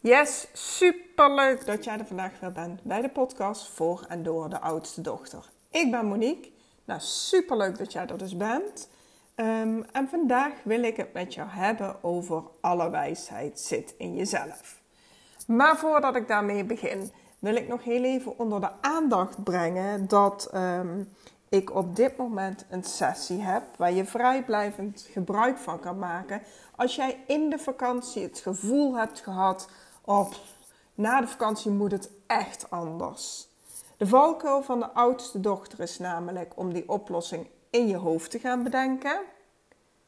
Yes, superleuk dat jij er vandaag weer bent bij de podcast voor en door de oudste dochter. Ik ben Monique. Nou, superleuk dat jij er dus bent. Ehm, en vandaag wil ik het met jou hebben over alle wijsheid zit in jezelf. Maar voordat ik daarmee begin, wil ik nog heel even onder de aandacht brengen dat ehm, ik op dit moment een sessie heb waar je vrijblijvend gebruik van kan maken. Als jij in de vakantie het gevoel hebt gehad op na de vakantie moet het echt anders. De valkuil van de oudste dochter is namelijk om die oplossing in je hoofd te gaan bedenken.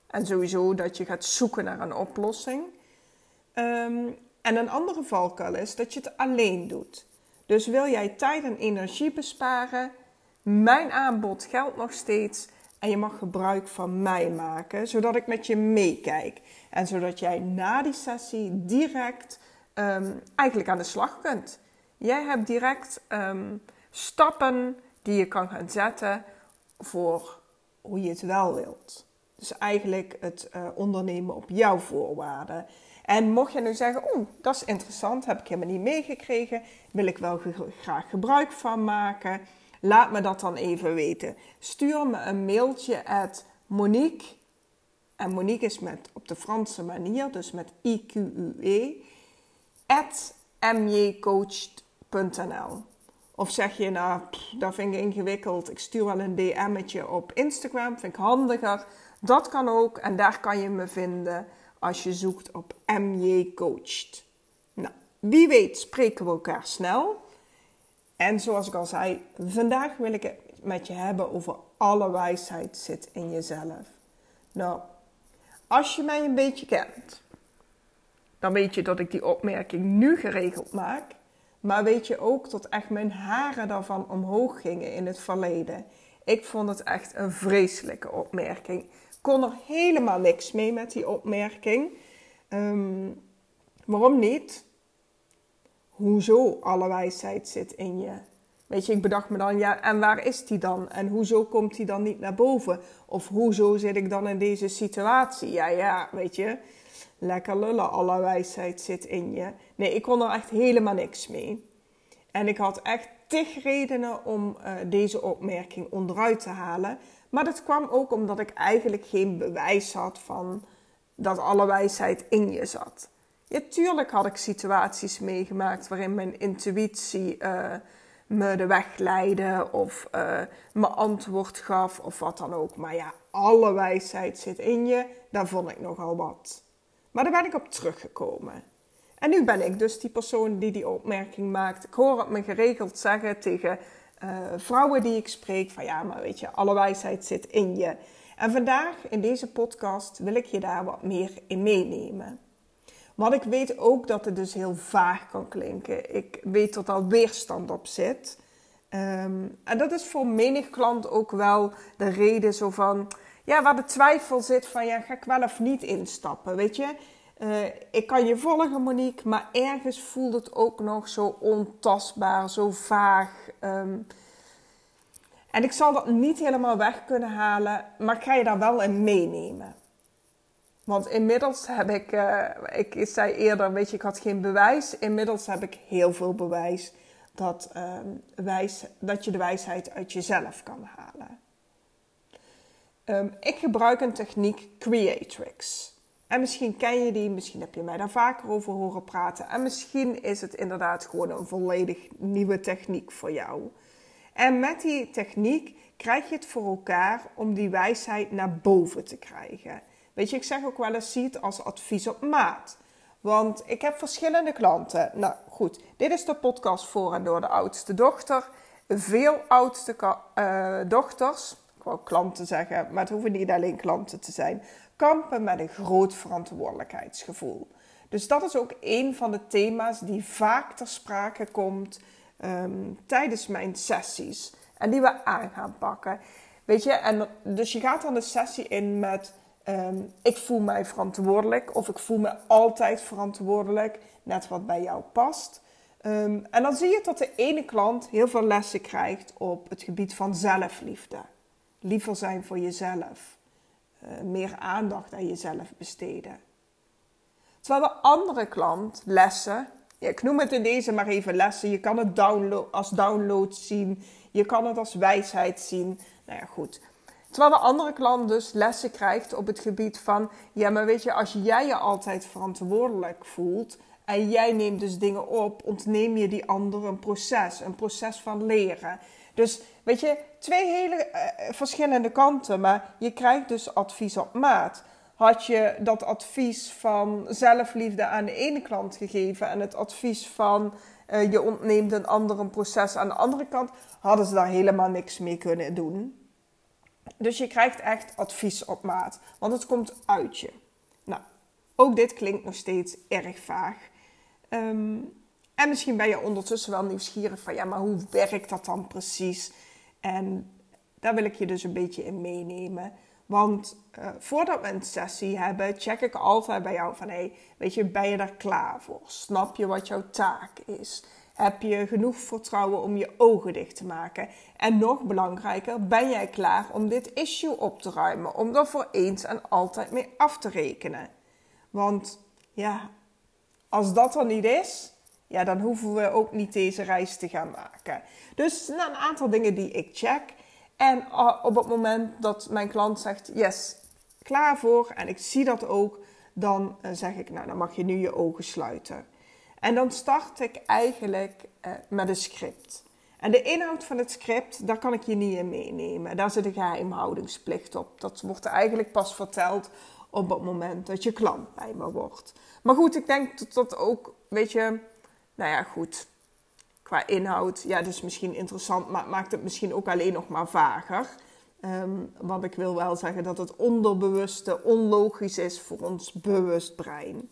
En sowieso dat je gaat zoeken naar een oplossing. Ehm, en een andere valkuil is dat je het alleen doet. Dus wil jij tijd en energie besparen? Mijn aanbod geldt nog steeds. En je mag gebruik van mij maken, zodat ik met je meekijk. En zodat jij na die sessie direct Ehm, eigenlijk aan de slag kunt. Jij hebt direct ehm, stappen die je kan gaan zetten voor hoe je het wel wilt. Dus eigenlijk het uh, ondernemen op jouw voorwaarden. En mocht je nu zeggen, oeh, dat is interessant, heb ik helemaal niet meegekregen, wil ik wel graag gebruik van maken, laat me dat dan even weten. Stuur me een mailtje at Monique, en Monique is met, op de Franse manier, dus met I-Q-U-E, mjcoached.nl. Of zeg je, nou, dat vind ik ingewikkeld. Ik stuur wel een DM'tje op Instagram, vind ik handiger. Dat kan ook en daar kan je me vinden als je zoekt op mjcoached. Nou, wie weet spreken we elkaar snel. En zoals ik al zei, vandaag wil ik het met je hebben over alle wijsheid zit in jezelf. Nou, als je mij een beetje kent, dan weet je dat ik die opmerking nu geregeld maak. Maar weet je ook dat echt mijn haren daarvan omhoog gingen in het verleden. Ik vond het echt een vreselijke opmerking. Kon er helemaal niks mee met die opmerking. Ehm, waarom niet? Hoezo alle wijsheid zit in je? Weet je, ik bedacht me dan, ja, en waar is die dan? En hoezo komt die dan niet naar boven? Of hoezo zit ik dan in deze situatie? Ja, ja, weet je. Lekker lullen, alle wijsheid zit in je. Nee, ik kon er echt helemaal niks mee. En ik had echt tig redenen om uh, deze opmerking onderuit te halen. Maar dat kwam ook omdat ik eigenlijk geen bewijs had van dat alle wijsheid in je zat. Ja, tuurlijk had ik situaties meegemaakt waarin mijn intuïtie uh, me de weg leidde of uh, me antwoord gaf of wat dan ook. Maar ja, alle wijsheid zit in je, daar vond ik nogal wat. Maar daar ben ik op teruggekomen. En nu ben ik dus die persoon die die opmerking maakt. Ik hoor het me geregeld zeggen tegen uh, vrouwen die ik spreek: van ja, maar weet je, alle wijsheid zit in je. En vandaag in deze podcast wil ik je daar wat meer in meenemen. Want ik weet ook dat het dus heel vaag kan klinken. Ik weet dat er weerstand op zit. Um, en dat is voor menig klant ook wel de reden zo van ja, waar de twijfel zit van ja, ga ik wel of niet instappen, weet je. Uh, ik kan je volgen, Monique, maar ergens voelt het ook nog zo ontastbaar, zo vaag. Um, en ik zal dat niet helemaal weg kunnen halen, maar ik ga je daar wel in meenemen. Want inmiddels heb ik, uh, ik zei eerder, weet je, ik had geen bewijs. Inmiddels heb ik heel veel bewijs dat, uh, wijs, dat je de wijsheid uit jezelf kan halen. Um, ik gebruik een techniek Creatrix. En misschien ken je die, misschien heb je mij daar vaker over horen praten. En misschien is het inderdaad gewoon een volledig nieuwe techniek voor jou. En met die techniek krijg je het voor elkaar om die wijsheid naar boven te krijgen. Weet je, ik zeg ook wel eens, zie het als advies op maat. Want ik heb verschillende klanten. Nou goed, dit is de podcast voor en door de oudste dochter. Veel oudste uh, dochters ik wou klanten zeggen, maar het hoeven niet alleen klanten te zijn, kampen met een groot verantwoordelijkheidsgevoel. Dus dat is ook een van de thema's die vaak ter sprake komt um, tijdens mijn sessies en die we aan gaan pakken. Weet je, en dus je gaat dan de sessie in met um, ik voel mij verantwoordelijk of ik voel me altijd verantwoordelijk, net wat bij jou past. Um, en dan zie je dat de ene klant heel veel lessen krijgt op het gebied van zelfliefde liever zijn voor jezelf. Uh, meer aandacht aan jezelf besteden. Terwijl de andere klant lessen ja, ik noem het in deze maar even lessen. Je kan het als download zien. Je kan het als wijsheid zien. Nou ja, goed. Terwijl de andere klant dus lessen krijgt op het gebied van... Ja, maar weet je, als jij je altijd verantwoordelijk voelt... en jij neemt dus dingen op, ontneem je die andere een proces. Een proces van leren. Dus weet je, twee hele eh, verschillende kanten. Maar je krijgt dus advies op maat. Had je dat advies van zelfliefde aan de ene klant gegeven... en het advies van... Uh, je ontneemt een ander proces aan de andere kant... hadden ze daar helemaal niks mee kunnen doen. Dus je krijgt echt advies op maat, want het komt uit je. Nou, ook dit klinkt nog steeds erg vaag. Ehm, en misschien ben je ondertussen wel nieuwsgierig van ja, maar hoe werkt dat dan precies? En daar wil ik je dus een beetje in meenemen. Want uh, voordat we een sessie hebben, check ik altijd bij jou van hey, weet je, ben je daar klaar voor? Snap je wat jouw taak is? Heb je genoeg vertrouwen om je ogen dicht te maken? En nog belangrijker, ben jij klaar om dit issue op te ruimen? Om er voor eens en altijd mee af te rekenen? Want ja, als dat er niet is, ja, dan hoeven we ook niet deze reis te gaan maken. Dus een aantal dingen die ik check. En ah, op het moment dat mijn klant zegt, yes, klaar voor, en ik zie dat ook, dan eh, zeg ik, nou, dan mag je nu je ogen sluiten. En dan start ik eigenlijk uh, met een script. En de inhoud van het script, daar kan ik je niet in meenemen. Daar zit een geheimhoudingsplicht op. Dat wordt eigenlijk pas verteld op het moment dat je klant bij me wordt. Maar goed, ik denk dat dat ook, weet je, nou ja, goed. Qua inhoud, ja, dat is misschien interessant, maar maakt het misschien ook alleen nog maar vager. Um, want ik wil wel zeggen dat het onderbewuste onlogisch is voor ons bewust brein.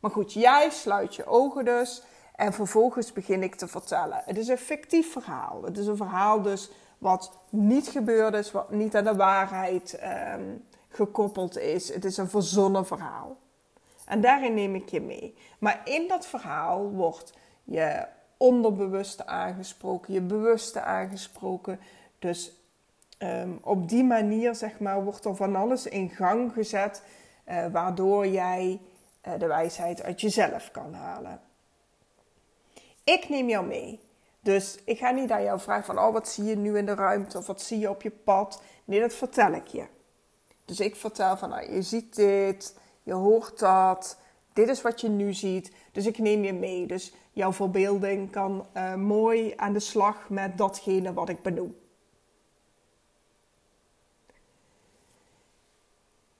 Maar goed, jij sluit je ogen dus en vervolgens begin ik te vertellen. Het is een fictief verhaal. Het is een verhaal dus wat niet gebeurd is, wat niet aan de waarheid um, gekoppeld is. Het is een verzonnen verhaal. En daarin neem ik je mee. Maar in dat verhaal wordt je onderbewuste aangesproken, je bewuste aangesproken. Dus um, op die manier, zeg maar, wordt er van alles in gang gezet, uh, waardoor jij uh, de wijsheid uit jezelf kan halen. Ik neem jou mee. Dus ik ga niet aan jou vragen van, oh, wat zie je nu in de ruimte of wat zie je op je pad. Nee, dat vertel ik je. Dus ik vertel van, nou, je ziet dit, je hoort dat, dit is wat je nu ziet. Dus ik neem je mee. Dus jouw verbeelding kan uh, mooi aan de slag met datgene wat ik benoem.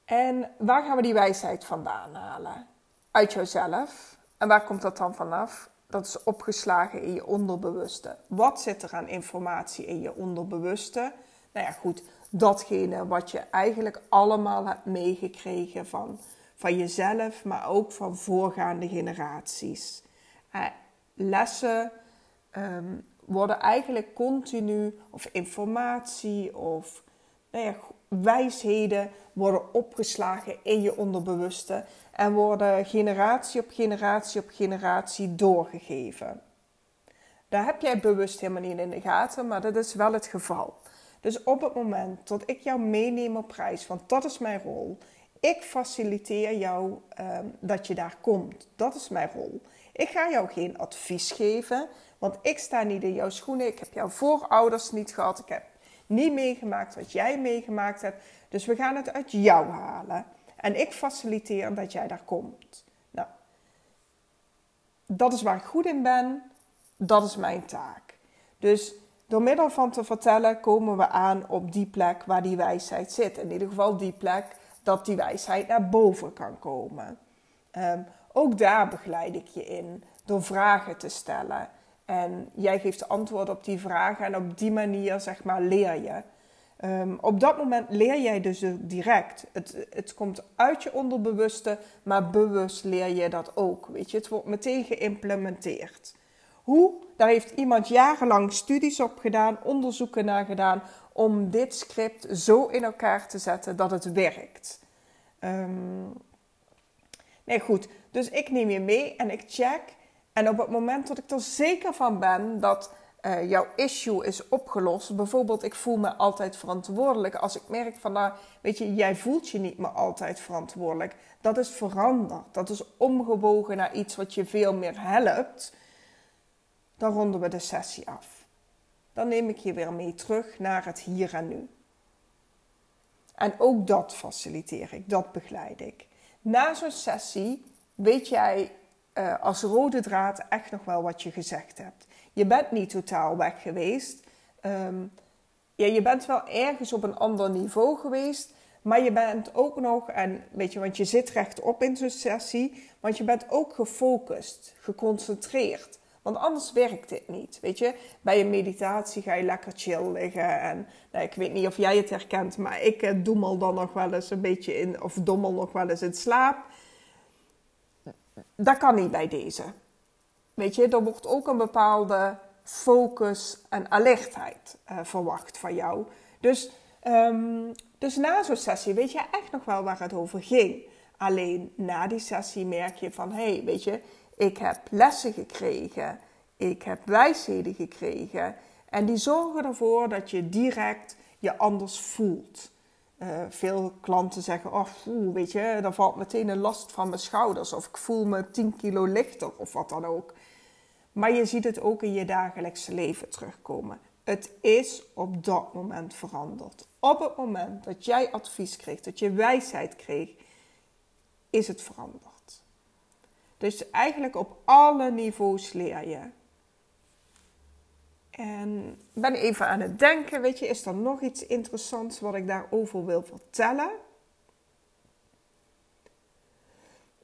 En waar gaan we die wijsheid vandaan halen? Uit jouzelf. En waar komt dat dan vanaf? Dat is opgeslagen in je onderbewuste. Wat zit er aan informatie in je onderbewuste? Nou ja, goed, datgene wat je eigenlijk allemaal hebt meegekregen van, van jezelf, maar ook van voorgaande generaties. Eh, lessen ehm, worden eigenlijk continu, of informatie of nou ja, wijsheden worden opgeslagen in je onderbewuste en worden generatie op generatie op generatie doorgegeven. Daar heb jij bewust helemaal niet in de gaten, maar dat is wel het geval. Dus op het moment dat ik jou meeneem op reis, want dat is mijn rol. Ik faciliteer jou ehm, dat je daar komt. Dat is mijn rol. Ik ga jou geen advies geven, want ik sta niet in jouw schoenen. Ik heb jouw voorouders niet gehad. Ik heb niet meegemaakt wat jij meegemaakt hebt. Dus we gaan het uit jou halen. En ik faciliteer dat jij daar komt. Nou, dat is waar ik goed in ben. Dat is mijn taak. Dus door middel van te vertellen komen we aan op die plek waar die wijsheid zit. In ieder geval die plek dat die wijsheid naar boven kan komen. Um, ook daar begeleid ik je in door vragen te stellen. En jij geeft antwoord op die vragen en op die manier zeg maar leer je. Um, op dat moment leer jij dus direct. Het, het komt uit je onderbewuste, maar bewust leer je dat ook. Weet je, het wordt meteen geïmplementeerd. Hoe? Daar heeft iemand jarenlang studies op gedaan, onderzoeken naar gedaan, om dit script zo in elkaar te zetten dat het werkt. Um, nee, goed. Dus ik neem je mee en ik check. En op het moment dat ik er zeker van ben dat uh, jouw issue is opgelost. Bijvoorbeeld, ik voel me altijd verantwoordelijk. Als ik merk van, nou, weet je, jij voelt je niet meer altijd verantwoordelijk. Dat is veranderd. Dat is omgebogen naar iets wat je veel meer helpt. Dan ronden we de sessie af. Dan neem ik je weer mee terug naar het hier en nu. En ook dat faciliteer ik, dat begeleid ik. Na zo'n sessie weet jij uh, als rode draad echt nog wel wat je gezegd hebt. Je bent niet totaal weg geweest. Um, ja, je bent wel ergens op een ander niveau geweest. Maar je bent ook nog, en weet je, want je zit rechtop in zo'n sessie, want je bent ook gefocust, geconcentreerd. Want anders werkt dit niet. Weet je, bij een meditatie ga je lekker chill liggen. En nou, ik weet niet of jij het herkent, maar ik eh, doemel dan nog wel eens een beetje in, of dommel nog wel eens in slaap. Dat kan niet bij deze. Weet je, er wordt ook een bepaalde focus en alertheid uh, verwacht van jou. Dus, um, dus na zo'n sessie weet je echt nog wel waar het over ging. Alleen na die sessie merk je van, hé, hey, weet je, ik heb lessen gekregen, ik heb wijsheden gekregen. En die zorgen ervoor dat je direct je anders voelt. Uh, veel klanten zeggen, oh, weet je, dan valt meteen een last van mijn schouders. Of ik voel me 10 kilo lichter of wat dan ook. Maar je ziet het ook in je dagelijkse leven terugkomen. Het is op dat moment veranderd. Op het moment dat jij advies kreeg, dat je wijsheid kreeg, is het veranderd. Dus eigenlijk op alle niveaus leer je. En ben even aan het denken, weet je, is er nog iets interessants wat ik daarover wil vertellen?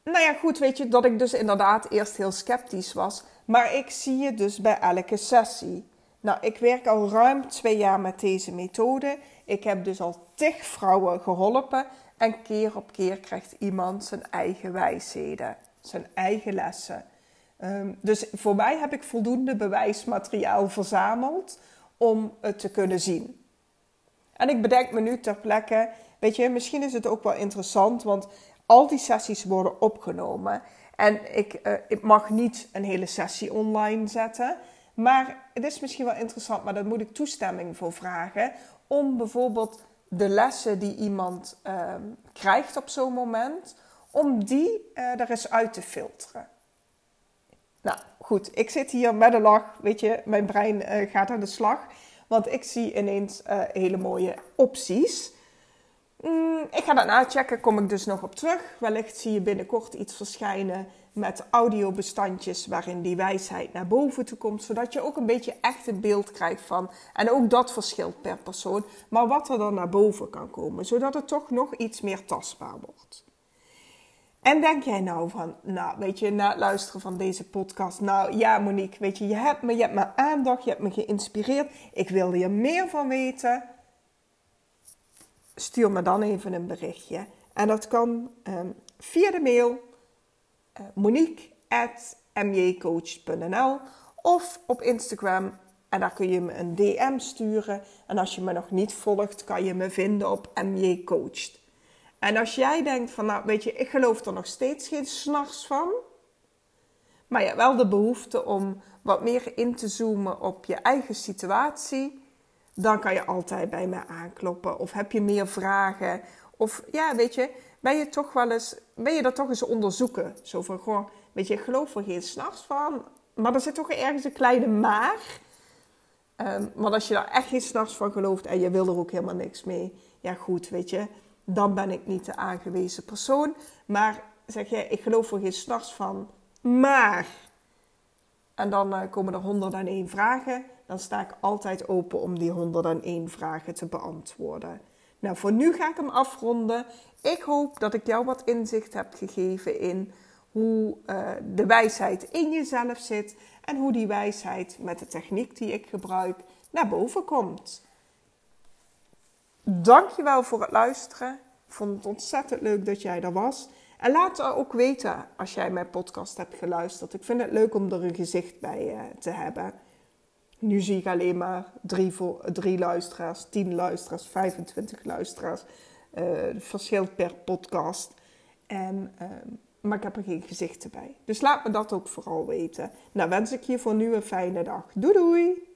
Nou ja, goed, weet je, dat ik dus inderdaad eerst heel sceptisch was. Maar ik zie het dus bij elke sessie. Nou, ik werk al ruim twee jaar met deze methode. Ik heb dus al tig vrouwen geholpen. En keer op keer krijgt iemand zijn eigen wijsheden, zijn eigen lessen. Um, dus voor mij heb ik voldoende bewijsmateriaal verzameld om het te kunnen zien. En ik bedenk me nu ter plekke, weet je, misschien is het ook wel interessant, want al die sessies worden opgenomen. En ik, uh, ik mag niet een hele sessie online zetten. Maar het is misschien wel interessant, maar daar moet ik toestemming voor vragen. Om bijvoorbeeld de lessen die iemand uh, krijgt op zo'n moment, om die uh, er eens uit te filteren. Nou goed, ik zit hier met een lach, weet je, mijn brein uh, gaat aan de slag. Want ik zie ineens hele mooie opties. Mm, ik ga dat nachecken, kom ik dus nog op terug. Wellicht zie je binnenkort iets verschijnen met audiobestandjes waarin die wijsheid naar boven toe komt, zodat je ook een beetje echt een beeld krijgt van, en ook dat verschilt per persoon, maar wat er dan naar boven kan komen, zodat het toch nog iets meer tastbaar wordt. En denk jij nou van, nou weet je, na het luisteren van deze podcast, nou ja Monique, weet je, je hebt me, je hebt me aandacht, je hebt me geïnspireerd, ik wil er meer van weten stuur me dan even een berichtje. En dat kan um, via de mail eh, monique.mjcoach.nl of op Instagram. En daar kun je me een DM sturen. En als je me nog niet volgt, kan je me vinden op mjcoached. En als jij denkt van, nou weet je, ik geloof er nog steeds geen s'nachts van. Maar hebt wel de behoefte om wat meer in te zoomen op je eigen situatie dan kan je altijd bij me aankloppen. Of heb je meer vragen? Of ja, weet je, ben je toch wel eens, ben je dat toch eens onderzoeken? Zo van, gewoon, weet je, ik geloof er geen s'nachts van, maar er zit toch ergens een kleine maar. Um, want als je daar echt geen s'nachts van gelooft en je wil er ook helemaal niks mee, ja goed, weet je, dan ben ik niet de aangewezen persoon. Maar zeg je, ik geloof er geen s'nachts van, maar. En dan uh, komen er 101 vragen dan sta ik altijd open om die 101 vragen te beantwoorden. Nou, voor nu ga ik hem afronden. Ik hoop dat ik jou wat inzicht heb gegeven in hoe uh, de wijsheid in jezelf zit en hoe die wijsheid met de techniek die ik gebruik naar boven komt. Dankjewel voor het luisteren. Ik vond het ontzettend leuk dat jij er was. En laat ook weten als jij mijn podcast hebt geluisterd. Ik vind het leuk om er een gezicht bij uh, te hebben. Nu zie ik alleen maar drie, drie luisteraars, tien luisteraars, 25 luisteraars. Uh, verschilt per podcast. En, uh, maar ik heb er geen gezichten bij. Dus laat me dat ook vooral weten. Nou wens ik je voor nu een fijne dag. Doei doei!